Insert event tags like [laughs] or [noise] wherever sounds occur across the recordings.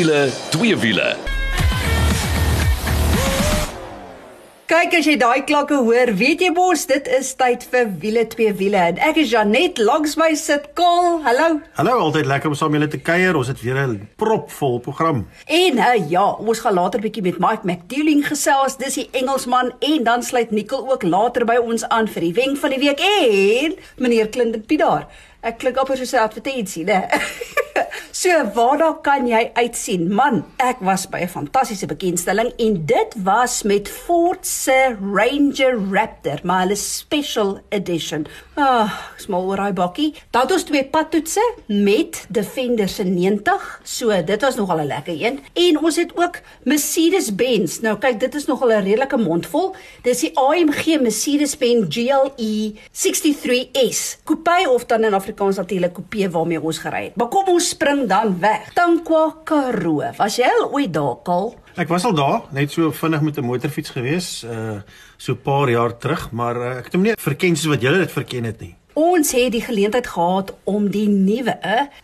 wiele, twee wiele. Kyk as jy daai klakke hoor, weet jy mos dit is tyd vir wiele twee wiele en ek is Janet langs my sit Kol. Hallo. Hallo, altyd lekker om saam julle te kuier. Ons het weer 'n propvol program. En uh, ja, ons gaan later bietjie met Mike McDouling gesels. Dis die Engelsman en dan sluit Nicole ook later by ons aan vir die wenk van die week en meneer Clinton Piedaar. Ek klik op as 'n advertensie, né? [laughs] so, waarna kan jy uitsien? Man, ek was by 'n fantastiese bekendstelling en dit was met Ford se Ranger Raptor, maar hulle special edition. Ah, oh, smal oor daai bakkie. Dan het ons twee padtoetse met Defender se 90. So, dit was nogal 'n lekker een. En ons het ook Mercedes-Benz. Nou kyk, dit is nogal 'n redelike mondvol. Dis die AMG Mercedes-Benz GLE 63S. Coupe of dan in Afrikaans natuurlik coupe waarmee ons gery het. Maar kom ons spring dan weg. Tankwa Karoo. Was jy al ooit daar, Kal? Ek was al daar, net so vinnig met 'n motorfiets gewees, uh so 'n paar jaar terug, maar uh, ek het hom nie verken soos wat julle dit verken het nie. Ons het die geleentheid gehad om die nuwe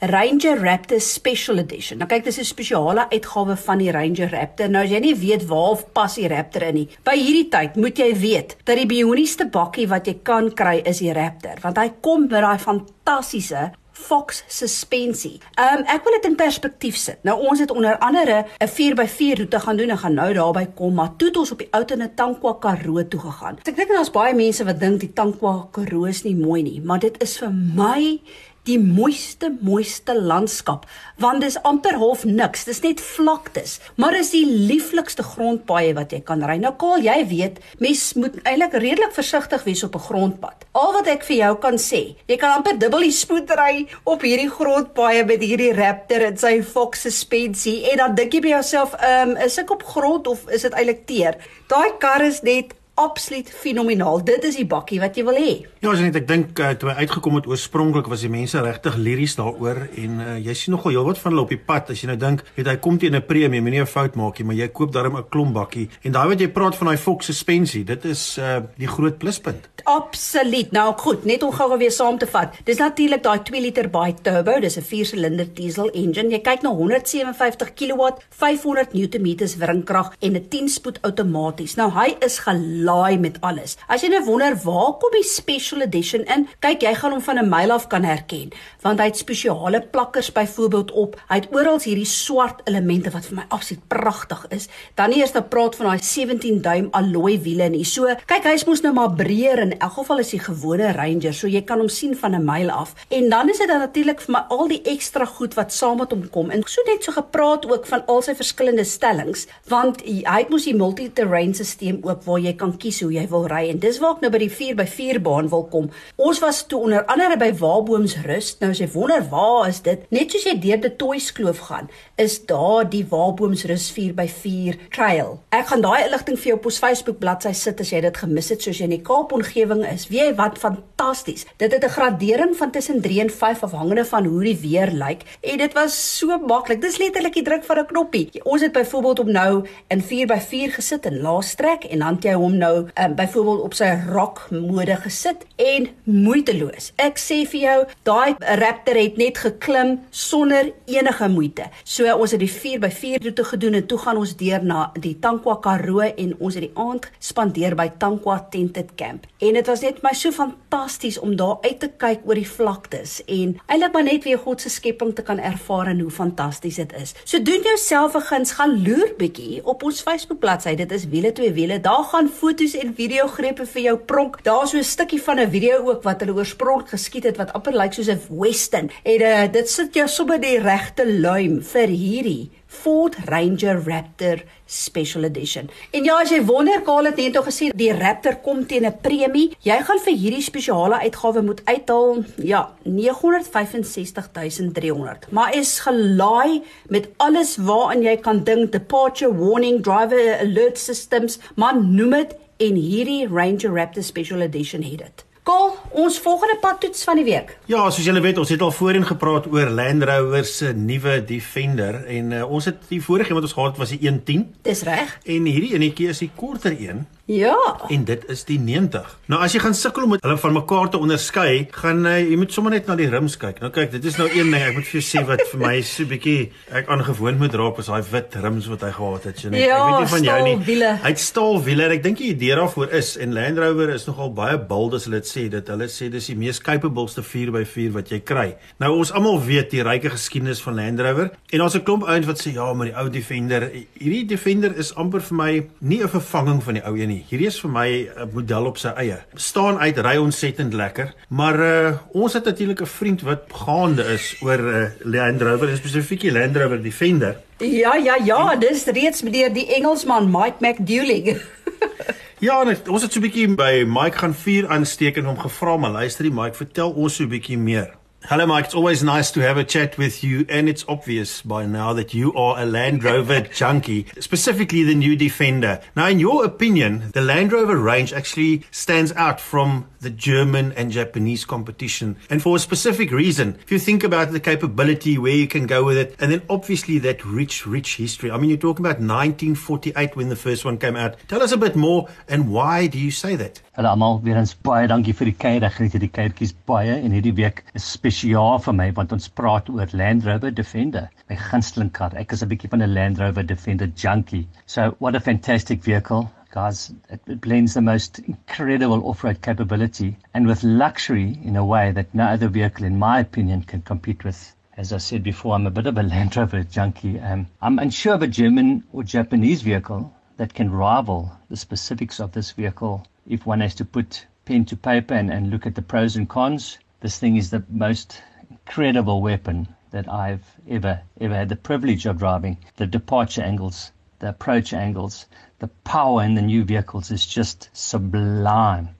Ranger Raptor Special Edition. Nou kyk, dis 'n spesiale uitgawe van die Ranger Raptor. Nou as jy nie weet waar pas die Raptor in nie, by hierdie tyd moet jy weet dat die bionieste bakkie wat jy kan kry is die Raptor, want hy kom met daai fantastiese Fox suspensie. Ehm um, ek wil dit in perspektief sit. Nou ons het onder andere 'n 4x4 roete gaan doen en gaan nou daarby kom, maar toe het ons op die ou tene Tankwa Karoo toe gegaan. Ek dink daar's baie mense wat dink die Tankwa Karoo is nie mooi nie, maar dit is vir my die mooiste mooiste landskap want dis amper half niks. Dis net vlaktes maar is die lieflikste grondpaaie wat jy kan ry. Nou Kaal jy weet mens moet eintlik redelik versigtig wees op 'n grondpad. Al wat ek vir jou kan sê jy kan amper dubbel die spoed ry op hierdie grondpaaie met hierdie Raptor en sy Fox suspensie en dan dink jy by jouself um, is ek op grond of is dit eintlik teer? Daai kar is net absoluut fenomenaal. Dit is die bakkie wat jy wil hê. Ja, as net ek dink uh, toe hy uitgekom het oorspronklik was die mense regtig liries daaroor en uh, jy sien nogal heelwat van hulle op die pad as jy nou dink, weet hy kom teen 'n premie, moenie 'n fout maak nie, maar jy koop daarom 'n klomp bakkie en daai wat jy praat van daai Fox suspensie, dit is uh, die groot pluspunt. Absoluut. Nou goed, net om gou weer saam te vat. Dis natuurlik daai 2 liter bi turbo, dis 'n 4-silinder diesel engine. Jy kyk na 157 kW, 500 Nm wringkrag en 'n 10-spoed outomaties. Nou hy is gelaai met alles. As jy nou wonder waar kom die special edition in? Kyk, jy gaan hom van 'n myl af kan herken, want hy het spesiale plakkers byvoorbeeld op. Hy het oral hierdie swart elemente wat vir my absoluut pragtig is. Dan eers te praat van daai 17 duim alloy wiele nie. So, kyk, hy's mos nou maar breër en in elk geval is hy gewone Ranger, so jy kan hom sien van 'n myl af. En dan is dit dan natuurlik vir my al die ekstra goed wat saam met hom kom. En so net so gepraat ook van al sy verskillende stellings, want hy het mos die multi-terrain stelsel ook waar jy kan kies hoe jy wil ry en dis waar ek nou by die 4x4 baan wil kom. Ons was toe onder andere by Waarboomsrus. Nou as jy wonder waar is dit? Net soos jy deur die Toyskloof gaan, is daar die Waarboomsrus 4x4 trail. Ek gaan daai inligting vir jou op ons Facebook bladsy sit as jy dit gemis het soos jy in die Kaap omgewing is. Weet jy wat fantasties. Dit het 'n gradering van tussen 3 en 5 afhangende van hoe die weer lyk en dit was so maklik. Dis letterlik die druk van 'n knoppie. Ons het byvoorbeeld op nou in 4x4 gesit in laastrek en dan jy hom nou um, byvoorbeeld op sy rock mode gesit en moeiteloos. Ek sê vir jou, daai Raptor het net geklim sonder enige moeite. So ons het die 4x4 roete gedoen en toe gaan ons deur na die Tankwa Karoo en ons het die aand spandeer by Tankwa Tented Camp. En dit was net my so fantasties om daar uit te kyk oor die vlaktes en eintlik maar net weer God se skepping te kan ervaar en hoe fantasties dit is. So doen jouself 'n guns, gaan loer bietjie op ons Facebook bladsy. Dit is wiele twee wiele. Daar gaan foto's en videogrepe vir jou pronk. Daar's so 'n stukkie van 'n video ook wat hulle oorspronklik geskiet het wat amper lyk soos 'n western. En uh, dit sit jou sommer die regte luim vir hierdie Ford Ranger Raptor Special Edition. En ja, as jy wonder, Karl het net gesê die Raptor kom teen 'n premie. Jy gaan vir hierdie spesiale uitgawe moet uithaal, ja, 965300. Maar is gelaai met alles waaraan jy kan dink, departure warning, driver alert systems, maar noem dit en hierdie Ranger Raptor Special Edition het dit. Kol, ons volgende padtoets van die week. Ja, soos julle weet, ons het al voorheen gepraat oor Land Rover se nuwe Defender en uh, ons het die vorige een wat ons gehad het was die 110. Dis reg. En hierdie enetjie is die korter een Ja. En dit is die 90. Nou as jy gaan sukkel om hulle van mekaar te onderskei, gaan uh, jy moet sommer net na die rims kyk. Nou kyk, dit is nou een ding ek moet vir jou sê wat vir my so 'n bietjie ek aangewoond moet raak is daai wit rims wat hy gehad het. So net ja, ek weet nie van jou nie. Wiele. Hy het staalwiele en ek dink die idee daarvoor is en Land Rover is nogal baie bold as hulle dit sê dat hulle sê dis die mees capableste 4x4 wat jy kry. Nou ons almal weet die ryke geskiedenis van Land Rover en daar's 'n klomp ouens wat sê ja, maar die ou Defender, hierdie Defender is amper vir my nie 'n vervanging van die ou een nie. Hierdie is vir my 'n model op sy eie. Staan uit, ry ontsettend lekker, maar uh, ons het natuurlik 'n vriend wat gaande is oor uh, Land Rover, spesifiek die Land Rover Defender. Ja, ja, ja, dis reeds meneer die Engelsman Mike McDouling. [laughs] Ja, net, ons het so 'n bietjie by Mike gaan vuur aansteek en hom gevra, maar luister, Mike, vertel ons so 'n bietjie meer. Hello, Mike. It's always nice to have a chat with you, and it's obvious by now that you are a Land Rover [laughs] junkie, specifically the new Defender. Now, in your opinion, the Land Rover range actually stands out from the German and Japanese competition, and for a specific reason. If you think about the capability, where you can go with it, and then obviously that rich, rich history. I mean, you're talking about 1948 when the first one came out. Tell us a bit more, and why do you say that? Hallo almal, weer eens baie dankie vir die kuier. Ek geniet hierdie kuiertjies baie en hierdie week is spesiaal vir my want ons praat oor Land Rover Defender, my gunsteling kar. Ek is 'n bietjie van 'n Land Rover Defender junkie. So, what a fantastic vehicle. Guys, it, blends the most incredible off-road capability and with luxury in a way that no other vehicle in my opinion can compete with. As I said before, I'm a bit of a [laughs] Land Rover junkie. Um, I'm unsure of a German or Japanese vehicle that can rival the specifics of this vehicle if one has to put pen to paper and, and look at the pros and cons, this thing is the most incredible weapon that I've ever, ever had the privilege of driving. The departure angles, the approach angles, the power in the new vehicles is just sublime.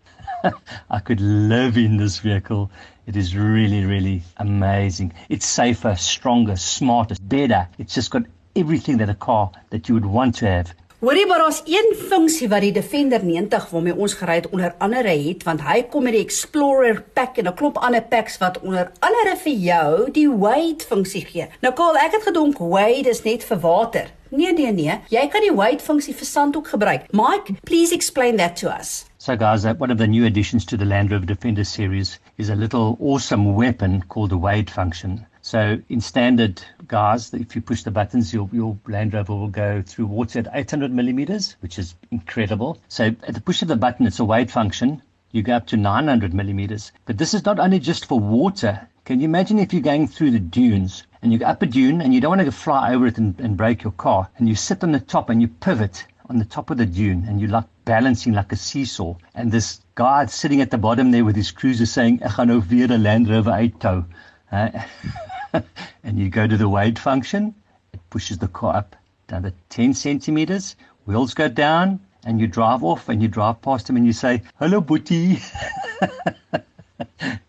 [laughs] I could live in this vehicle. It is really, really amazing. It's safer, stronger, smarter, better. It's just got everything that a car that you would want to have Hoorie maar daar's een funksie wat die Defender 90 waarmee ons gery het onder andere het want hy kom met die Explorer pack en 'n klomp ander packs wat onder andere vir jou die Wade funksie gee. Nou Karl, ek het gedink Wade is net vir water. Nee nee nee, jy kan die Wade funksie vir sand ook gebruik. Mike, please explain that to us. So guys, one of the new additions to the Land Rover Defender series is a little awesome weapon called the Wade function. So in standard guys, if you push the buttons, your, your Land Rover will go through water at 800 millimeters, which is incredible. So at the push of the button, it's a wade function. You go up to 900 millimeters. But this is not only just for water. Can you imagine if you're going through the dunes and you go up a dune and you don't want to fly over it and, and break your car and you sit on the top and you pivot on the top of the dune and you're like balancing like a seesaw and this guy sitting at the bottom there with his cruiser saying, ek gaan nou Land Rover uittou. Uh, [laughs] [laughs] and you go to the wade function, it pushes the car up another 10 centimeters, wheels go down, and you drive off and you drive past him and you say, Hello, Booty.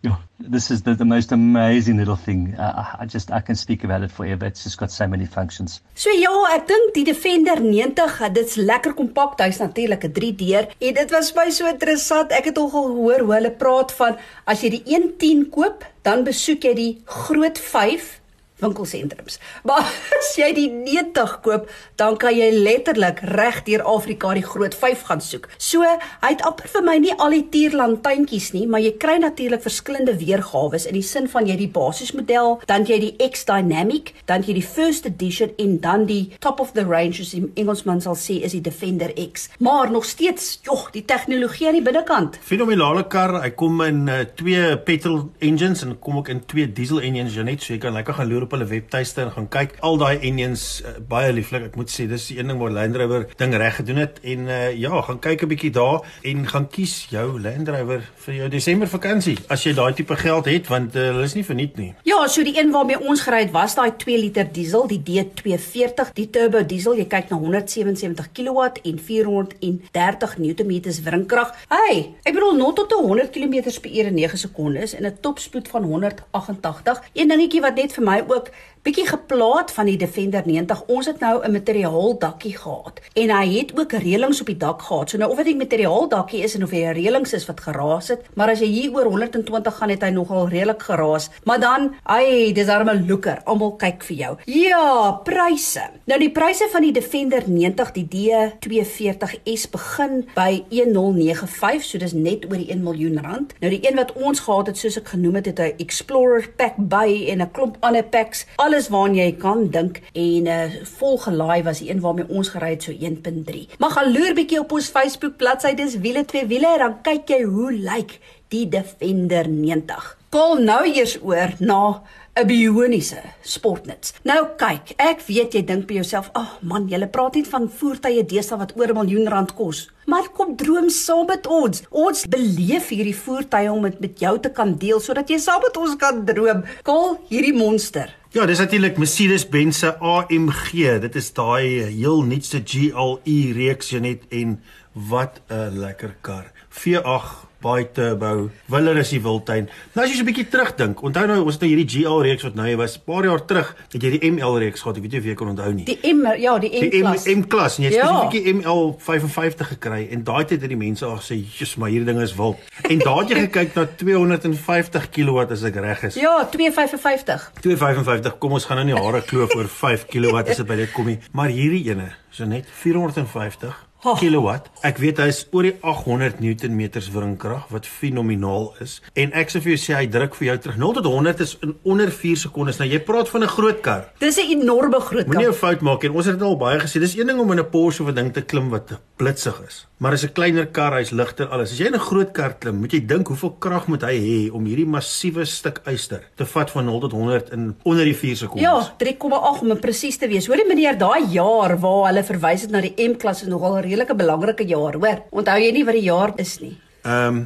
[laughs] this is the, the most amazing little thing. Uh, I just I can speak about it forever. It's just got so many functions. So ja, ek dink die Defender 90, dit's lekker kompakt. Hy's natuurlik 'n 3-deur en dit was my so interessant. Ek het al gehoor hoe hulle praat van as jy die 110 koop, dan besoek jy die groot 5 winkelsentrums. Maar [laughs] as jy die 90 koop, dan kan jy letterlik reg deur Afrika die groot 5 gaan soek. So, hy het amper vir my nie al die tierland tuintjies nie, maar jy kry natuurlik verskillende weergawe in die sin van jy die basismodel, dan jy die X Dynamic, dan jy die first edition en dan die top of the range as die Engelsman sal sê is die Defender X. Maar nog steeds, jog, die tegnologie aan die binnekant. Fenominale kar. Hy kom in uh, twee petrol engines en kom ook in twee diesel engines, Janet, so jy kan lekker gaan loer op hulle webtuiste en gaan kyk. Al daai engines uh, baie lieflik. Ek moet sê dis die een ding waar Land Rover ding reg gedoen het en uh, ja, gaan kyk 'n bietjie daar en gaan kies jou Land Rover vir jou Desember vakansie as jy daai tipe geld het want uh, hulle is nie verniet nie. Ja, so die een waarmee ons gery het was daai 2 liter diesel, die D240, die turbo diesel. Jy kyk na 177 kW en 430 Nm wrinkrag. Hey, ek bedoel 0 tot 100 km per uur in 9 sekondes en 'n topspoed van 188. Een dingetjie wat net vir my ook вот bietjie geplaat van die Defender 90. Ons het nou 'n materiaal dakkie gehad en hy het ook reëlings op die dak gehad. So nou of dit 'n materiaal dakkie is en of hy reëlings is wat geraas het, maar as jy hier oor 120 gaan het hy nogal redelik geraas. Maar dan, ai, dis darem 'n looker. Almal kyk vir jou. Ja, pryse. Nou die pryse van die Defender 90 die D240S begin by 1095, so dis net oor die 1 miljoen rand. Nou die een wat ons gehad het, soos ek genoem het, het 'n Explorer pack by en 'n klomp ander packs, alles waarna jy kan dink en uh, eh, volgelaai was die een waarmee ons gery het so 1.3. Maar gaan loer bietjie op ons Facebook bladsy, dis wiele twee wiele, dan kyk jy hoe lyk die Defender 90. Kom nou eers oor na 'n bioniese sportnuts. Nou kyk, ek weet jy dink by jouself, "Ag oh man, jy praat net van voertuie deesdae wat oor 'n miljoen rand kos." Maar kom droom saam met ons. Ons beleef hierdie voertuie om dit met jou te kan deel sodat jy saam met ons kan droom. Kol hierdie monster. Ja, dis natuurlik Mercedes-Benz se AMG. Dit is daai heel nuutste GLE reeks net en wat 'n lekker kar. V8 baie turbo, willer is die wildtuin. Nou as jy so 'n bietjie terugdink, onthou nou ons het nou hierdie GL reeks wat nou was 'n paar jaar terug, het jy die ML reeks gehad, ek weet nie of jy kan onthou nie. Die M ja, die M klas. Die M klas en jy het ja. 'n bietjie ML 55 gekry en daai tyd het die mense al gesê, "Jesus, maar hierdie ding is wild." En het jy gekyk na 250 kW as ek reg is. Ja, 255. 255. Kom ons gaan nou nie hare kloof oor 5 kW as dit by dit kom nie, maar hierdie ene, so net 450 Oh. kilowatt. Ek weet hy is oor die 800 Newtonmeters wringkrag wat fenomenaal is. En ek sê vir jou sê hy druk vir jou terug 0 tot 100 is in onder 4 sekondes. Nou jy praat van 'n groot kar. Dis 'n enorme groot kar. Moenie 'n fout maak en ons het dit al baie gesê. Dis een ding om in 'n Porsche of 'n ding te klim wat blitsig is. Maar as 'n kleiner kar, hy's ligter alles. As jy in 'n groot kar klim, moet jy dink hoeveel krag moet hy hê om hierdie massiewe stuk yster te vat van 0 tot 100 in onder die 4 sekondes. Ja, 3,8 om presies te wees. Hoorie meneer, daai jaar waar hulle verwys het na die M-klas is nogal redelike belangrike jaar, hoor. Onthou jy nie wat die jaar is nie? Ehm um,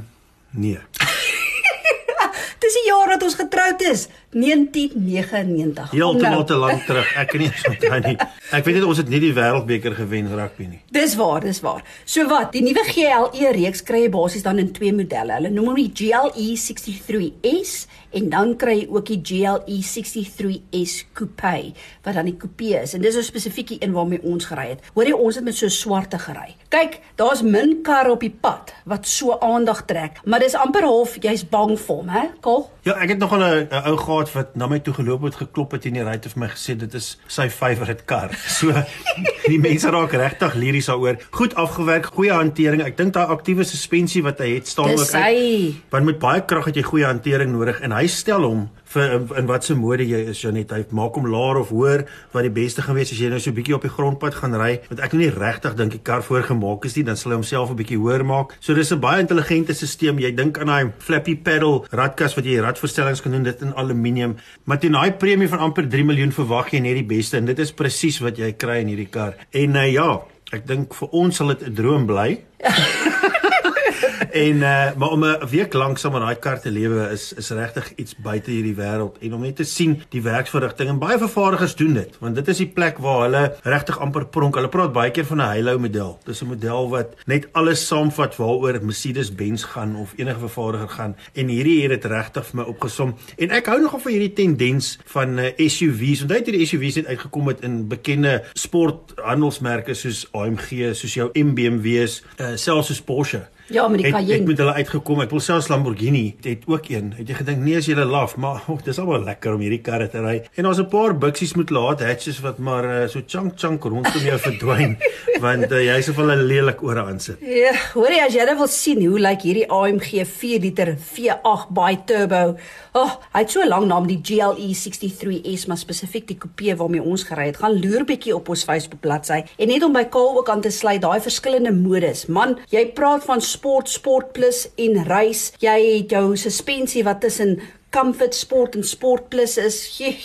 nee. [laughs] Dis die jaar wat ons getroud is, 1999. Heeltemal nou. te lank terug. Ek kan nie onthou nie. Ek weet net ons het nie die wêreldbeker gewen rugby nie. Dis waar, dis waar. So wat, die nuwe GLE reeks kry jy basies dan in twee modelle. Hulle noem hom die GLE 63S en dan kry jy ook die GLE 63S Coupe wat dan die coupe is en dis 'n spesifieke een waarmee ons gery het. Hoor jy ons het met so swarte gery. Kyk, daar's min karre op die pad wat so aandag trek, maar dis amper half jy's bang vir hom, hè? Kol? Ja, ek het nog 'n ou gehad wat na my toe geloop het, geklop het in die ry het vir my gesê dit is sy favourite kar. [laughs] So die mense raak regtig liries daaroor. Goed afgewerk, goeie hantering. Ek dink daai aktiewe suspensie wat hy het staan ook uit. Want met baie krag het jy goeie hantering nodig en hy stel hom vir in, in watse mode jy is Janet? Hy maak hom laer of hoër wat die beste gaan wees as jy nou so 'n bietjie op die grondpad gaan ry want ek nou nie regtig dink die kar voorgemaak is nie dan sal hy homself 'n bietjie hoër maak. So dis 'n baie intelligente stelsel. Jy dink aan daai flappy pedal radkas wat jy radverstellings kan doen dit in aluminium. Maar teen daai premie van amper 3 miljoen verwag jy net die beste en dit is presies wat jy kry in hierdie kar. En uh, ja ek dink vir ons sal dit 'n droom bly [laughs] [laughs] en uh, maar om 'n week lank saam met daai kar te lewe is is regtig iets buite hierdie wêreld en om net te sien die werksverrigting en baie vervaardigers doen dit want dit is die plek waar hulle regtig amper pronk. Hulle praat baie keer van 'n halo model. Dis 'n model wat net alles saamvat waaroor Mercedes-Benz gaan of enige vervaardiger gaan en hierdie het dit regtig vir my opgesom. En ek hou nogal van hierdie tendens van uh, SUVs. Onthou jy hierdie SUVs het uitgekom met in bekende sporthandelsmerke soos AMG, soos jou MBMW's, uh, selfs soos Porsche. Ja, met die Cayenne. Ek het met hulle uitgekom. Ek wil selfs Lamborghini het ook een. Het jy gedink nee as jy laf, maar [laughs] oh, dis almal lekker om hierdie karre te ry. En daar's 'n paar buksies met laat hatches wat maar uh, so chunk chunk rondom jou [laughs] verdwyn want uh, jy is of hulle lelik oor aan sit. Ja, hoorie as jy wil sien hoe lyk like hierdie AMG 4 liter V8 by turbo. Oh, hy het so lank naam die GLE 63S maar spesifiek die coupe waarmee ons gery het. Gaan loer bietjie op ons Facebook bladsy en net om by Kaal ook aan te sluit daai verskillende modes. Man, jy praat van sport, sport plus en reis. Jy het jou suspensie wat tussen comfort sport en sport plus is. Jee,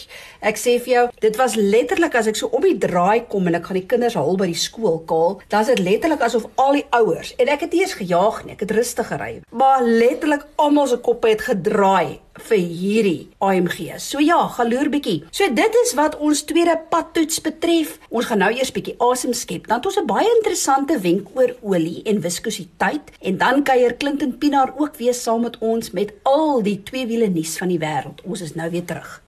ek sê vir jou, dit was letterlik as ek so op die draai kom en ek gaan die kinders haal by die skool kaal, dan is dit letterlik asof al die ouers en ek het eers gejaag nie, ek het rustig gery, maar letterlik almal se koppe het gedraai vir hierdie AMG. So ja, galoer bietjie. So dit is wat ons tweede padtoets betref. Ons gaan nou eers bietjie asem skep. Dan het ons 'n baie interessante wenk oor olie en viskositeit en dan kuier Clinton Pinaar ook weer saam met ons met al die twee wiele nuus van die wêreld. Ons is nou weer terug.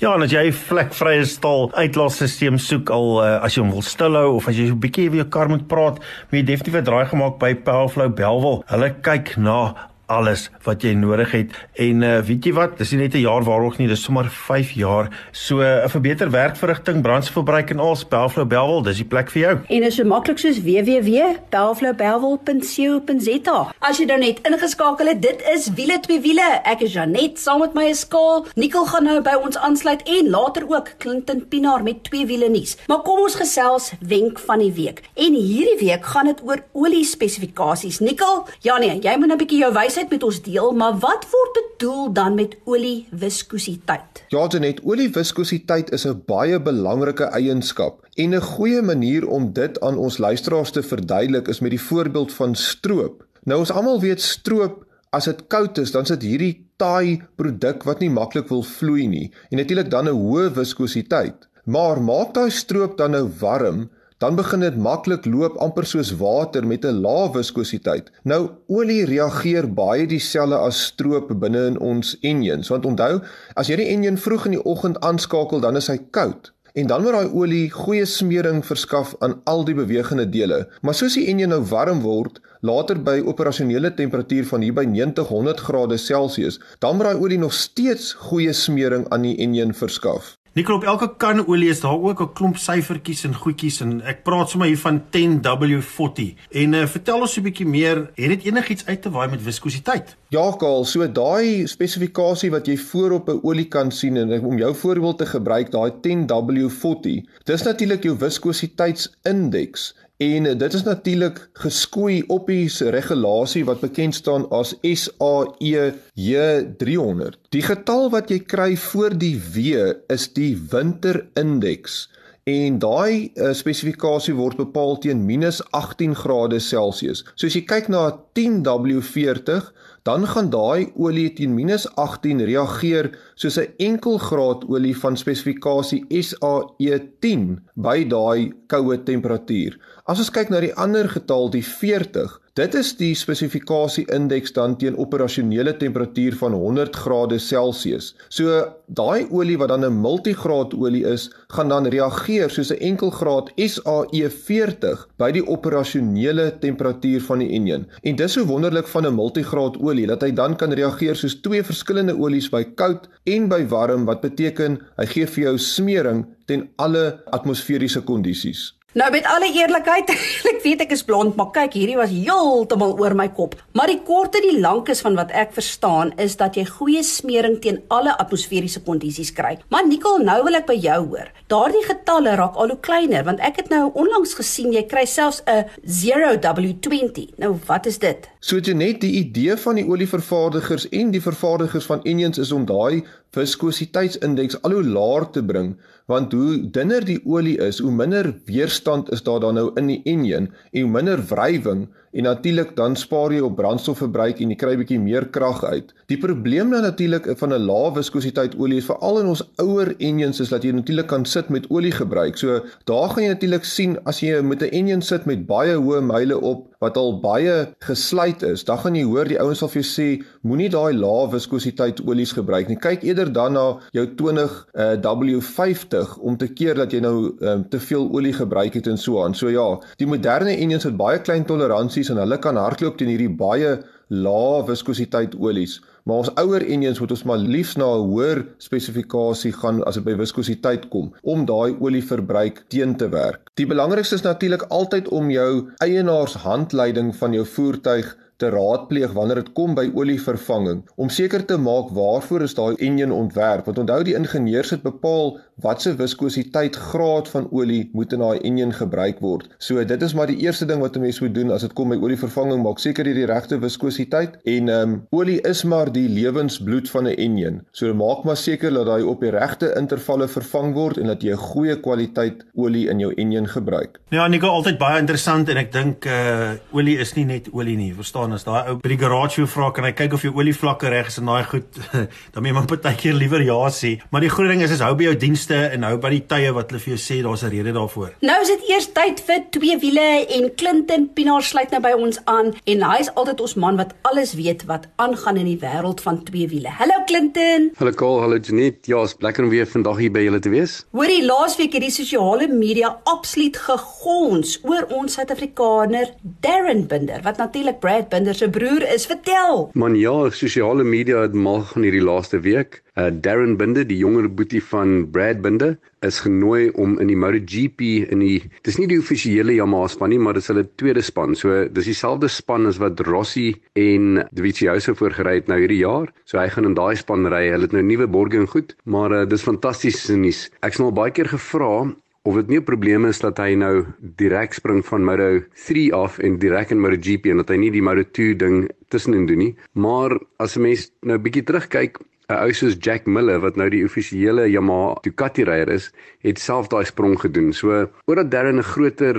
Ja, en as jy 'n vlekvrye stal uitlaatstelsel soek al uh, as jy hom wil stilhou of as jy so 'n bietjie oor jou kar moet praat, moet jy definitief 'n draai gemaak by Powerflow Belwel. Hulle kyk na alles wat jy nodig het. En uh, weet jy wat? Dis nie net 'n jaar waarog nie dis sommer 5 jaar. So 'n uh, vir beter werkverrigting brandstofverbruik en al Bellflow Bellwel dis die plek vir jou. En is so maklik soos www.bellflowbellwel.co.za as jy dan net ingeskakel het dit is wiele twee wiele. Ek is Janet saam met my skaal Nikkel gaan nou by ons aansluit en later ook Clinton Pinaar met twee wiele nuus. Maar kom ons gesels wenk van die week. En hierdie week gaan dit oor olie spesifikasies. Nikkel ja nee jy moet 'n bietjie jou wys wysheid met ons deel, maar wat word bedoel dan met olie viskositeit? Ja, Janet, olie viskositeit is 'n baie belangrike eienskap en 'n goeie manier om dit aan ons luisteraars te verduidelik is met die voorbeeld van stroop. Nou ons almal weet stroop As dit koud is, dan sit hierdie taai produk wat nie maklik wil vloei nie en natuurlik dan 'n hoë viskositeit. Maar maak daai stroop dan nou warm, dan begin dit maklik loop amper soos water met 'n lae viskositeit. Nou olie reageer baie dieselfde as stroop binne in ons engines, want onthou, as jy die engine vroeg in die oggend aanskakel, dan is hy koud. En dan moet daai olie goeie smering verskaf aan al die bewegende dele. Maar soos die engine nou warm word, later by operasionele temperatuur van hier by 90-100 grade Celsius, dan moet daai olie nog steeds goeie smering aan die engine verskaf. Nikkel op elke kan olie is daar ook 'n klomp syfertjies en goedjies en ek praat sommer hier van 10W40. En uh, vertel ons 'n bietjie meer, het dit enigiets uit te waai met viskositeit? Ja, Karl, so daai spesifikasie wat jy voorop 'n olie kan sien en om jou voorbeeld te gebruik, daai 10W40, dis natuurlik jou viskositeitsindeks En dit is natuurlik geskoei op die regulasie wat bekend staan as SAE J300. Die getal wat jy kry voor die W is die winterindeks en daai uh, spesifikasie word bepaal teen -18 grade Celsius. So as jy kyk na 10W40 dan gaan daai olie teen -18 reageer soos 'n enkel graad olie van spesifikasie SAE10 by daai koue temperatuur. As ons kyk na die ander getal, die 40, Dit is die spesifikasie indeks dan teen operasionele temperatuur van 100 grade Celsius. So daai olie wat dan 'n multigraad olie is, gaan dan reageer soos 'n enkel graad SAE40 by die operasionele temperatuur van die enjin. En dis so wonderlik van 'n multigraad olie dat hy dan kan reageer soos twee verskillende olies by koud en by warm wat beteken hy gee vir jou smering ten alle atmosferiese kondisies. Nou met alle eerlikheid, [laughs] ek weet ek is blond, maar kyk, hierdie was heeltemal oor my kop. Maar die kort en die lank is van wat ek verstaan is dat jy goeie smering teen alle atmosferiese kondisies kry. Maar Nicole, nou wil ek by jou hoor. Daardie getalle raak al hoe kleiner want ek het nou onlangs gesien jy kry selfs 'n 0W20. Nou wat is dit? So jy net die idee van die olievervaardigers en die vervaardigers van engines is om daai viskositeitsindeks al hoe laer te bring want hoe dunner die olie is, hoe minder weerstand is daar dan nou in die enjin en hoe minder wrywing en natuurlik dan spaar jy op brandstofverbruik en jy kry bietjie meer krag uit. Die probleem dan natuurlik van 'n lae viskositeit olie is veral in ons ouer engines is dat jy natuurlik kan sit met olie gebruik. So daar gaan jy natuurlik sien as jy met 'n engine sit met baie hoë myle op wat al baie geslyt is, dan gaan jy hoor die ouens sal vir jou sê moenie daai lae viskositeit olies gebruik nie. Kyk eerder dan na jou 20 uh, W50 om te keer dat jy nou um, te veel olie gebruik het en so aan. So ja, die moderne engines het baie klein toleransie emulsies en hulle kan hardloop teen hierdie baie lae viskositeit olies. Maar ons ouer engines moet ons maar liefs na 'n hoër spesifikasie gaan as dit by viskositeit kom om daai olieverbruik teen te werk. Die belangrikste is natuurlik altyd om jou eienaarshandleiding van jou voertuig te raadpleeg wanneer dit kom by olievervanging om seker te maak waarvoor is daai enjin ontwerp. Want onthou die ingenieurs het bepaal watse viskositeit graad van olie moet in daai enjin gebruik word. So dit is maar die eerste ding wat 'n mens moet doen as dit kom by olievervanging maak seker jy die regte viskositeit. En ehm um, olie is maar die lewensbloed van 'n enjin. So maak maar seker dat daai op die regte intervalle vervang word en dat jy 'n goeie kwaliteit olie in jou enjin gebruik. Ja Nico altyd baie interessant en ek dink uh olie is nie net olie nie verstaan staan as daai ou by die garage vra kan hy kyk of jou olievlakke reg is en daai goed [laughs] dan moet man partykeer liewer ja sê. Maar die groot ding is is hou by jou dienste en hou by die tye wat hulle vir jou sê daar's 'n rede daarvoor. Nou is dit eers tyd vir twee wiele en Clinton Pinaar sluit nou by ons aan en hy is altyd ons man wat alles weet wat aangaan in die wêreld van twee wiele. Hallo Clinton. Hallo Karl, hallo Janet. Ja, is lekker om weer vandag hier by julle te wees. Hoorie, laasweek het die sosiale media absoluut gegons oor ons Suid-Afrikaner Darren Binder wat natuurlik Brad Binder se broer is. Vertel. Man ja, sosiale media het mal gaan hierdie laaste week. Uh, Darren Binder, die jonger boetie van Brad Binder, is genooi om in die MotoGP in die dis nie die offisiële Yamaha span nie, maar dit is hulle tweede span. So dis dieselfde span as wat Rossi en Dovizioso voorgery het nou hierdie jaar. So hy gaan in daai span ry. Hulle het nou nuwe borge en goed, maar uh, dis fantastiese nuus. Ek's nou al baie keer gevra of dit nie 'n probleem is dat hy nou direk spring van Moto 3 af en direk in MotoGP en dat hy nie die Moto 2 ding tussenin doen nie. Maar as 'n mens nou bietjie terugkyk, 'n ou soos Jack Miller wat nou die offisiële Yamaha Ducati ryer is, het self daai sprong gedoen. So, omdat Darren 'n groter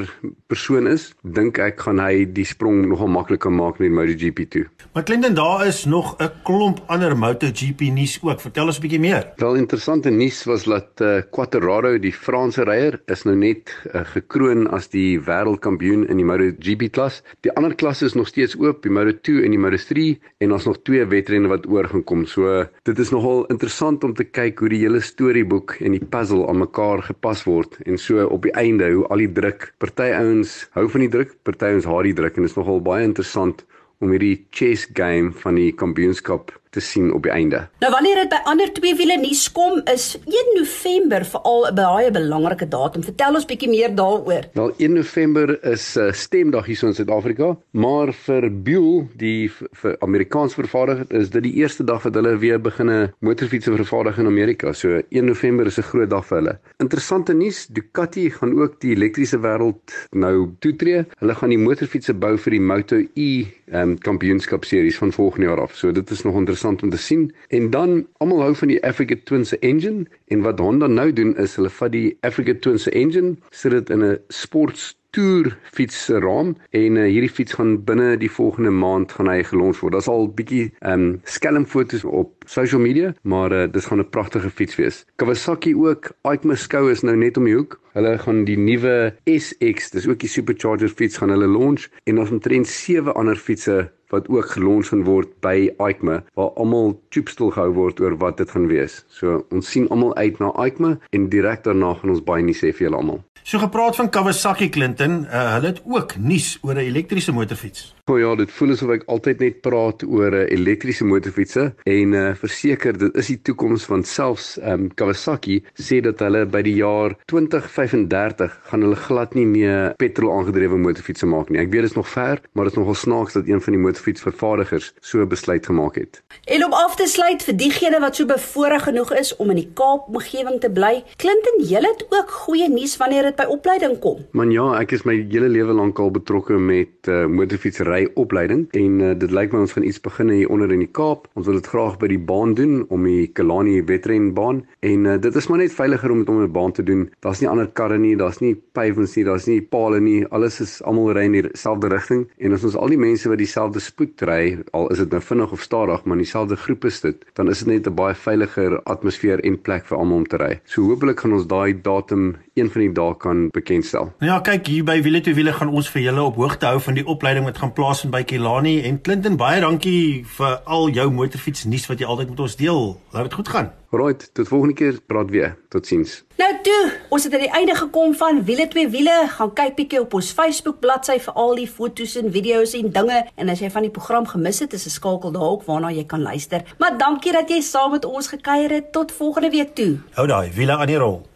persoon is, dink ek gaan hy die sprong nogal makliker maak met MotoGP toe. Maar Clinton, daar is nog 'n klomp ander MotoGP nuus ook. Vertel ons 'n bietjie meer. Wel interessante nuus was dat uh, Quattararo, die Franse ryer, is nou net uh, gekroon as die wêreldkampioen in die MotoGP klas. Die ander klasse is nog steeds oop, die Moto2 en die Moto3 en ons nog twee wedrenne wat oor gaan kom. So, dit is nogal interessant om te kyk hoe die hele storieboek en die puzzle aan mekaar gepas word en so op die einde hoe al die druk, party ouens hou van die druk, party ouens haat die druk en dit is nogal baie interessant om hierdie chess game van die kampioenskap te sien op die einde. Nou wanneer dit by ander twee wiele nuus kom is 1 November veral 'n baie belangrike datum. Vertel ons bietjie meer daaroor. Wel 1 November is 'n uh, stemdag hier in Suid-Afrika, maar vir Buell, die vir Amerikaans vervaardiger, is dit die eerste dag wat hulle weer begine motorfietsse vervaardig in Amerika. So 1 November is 'n groot dag vir hulle. Interessante nuus, Ducati gaan ook die elektriese wêreld nou toetree. Hulle gaan die motorfietsse bou vir die Moto E um, kampioenskap series van volgende jaar af. So dit is nog interessant om te sien. En dan almal hou van die Africa Twin se engine en wat Honda nou doen is hulle vat die Africa Twin se engine, sit dit in 'n sports toer fiets se raam en uh, hierdie fiets gaan binne die volgende maand gaan hy gelons word. Daar's al bietjie ehm um, skelmfoto's op social media, maar uh, dis gaan 'n pragtige fiets wees. Kawasaki ook, Aikma skou is nou net om die hoek. Hulle gaan die nuwe SX, dis ook die supercharger fiets gaan hulle launch en ons omtrent sewe ander fietsse wat ook gelons gaan word by Aikma waar almal choopstil gehou word oor wat dit gaan wees. So ons sien almal uit na Aikma en direk daarna gaan ons baie nuus hê vir julle almal. So gepraat van Kawasaki Clinton, uh, hulle het ook nuus oor 'n elektriese motorfiets. O ja, dit voel asof ek altyd net praat oor uh, elektriese motorfietsse en uh, verseker dit is die toekoms want selfs um, Kawasaki sê dat hulle by die jaar 2035 gaan hulle glad nie meer petrol aangedrewe motorfietsse maak nie. Ek weet dit is nog ver, maar dit is nogal snaaks dat een van die motorfietsvervaardigers so besluit gemaak het. En om af te sluit vir diegene wat so bevoorreg genoeg is om in die Kaap omgewing te bly, Clinton, jy het ook goeie nuus wanneer dit by opleiding kom. Man ja, ek is my hele lewe lank al betrokke met uh, motorfietsry opleiding en uh, dit lyk my ons gaan iets begin hier onder in die Kaap. Ons wil dit graag by die baan doen om die Kalani wedrenbaan en uh, dit is maar net veiliger om dit om 'n baan te doen. Daar's nie ander karre nie, daar's nie pavements nie, daar's nie palle nie. Alles is almal ry in dieselfde rigting en as ons al die mense wat dieselfde spoed ry, al is dit nou vinnig of stadig, maar in dieselfde groep is dit, dan is dit net 'n baie veiliger atmosfeer en plek vir almal om te ry. So hopelik gaan ons daai datum een van die dae kan bekendstel. Nou ja, kyk hier by Wiele toe Wiele gaan ons vir julle op hoogte hou van die opleiding wat gaan plaasvind by Kelani en Clinton baie dankie vir al jou motorfiets nuus wat jy altyd met ons deel. Laat dit goed gaan. Right, tot volgende keer praat weer. Totsiens. Nou toe, ons het aan die einde gekom van Wiele twee Wiele. Gaan kyk bietjie op ons Facebook bladsy vir al die foto's en video's en dinge en as jy van die program gemis het, is 'n skakel daar ook waarna jy kan luister. Maar dankie dat jy saam met ons gekuier het. Tot volgende week toe. Hou daai Wiele aan die rol.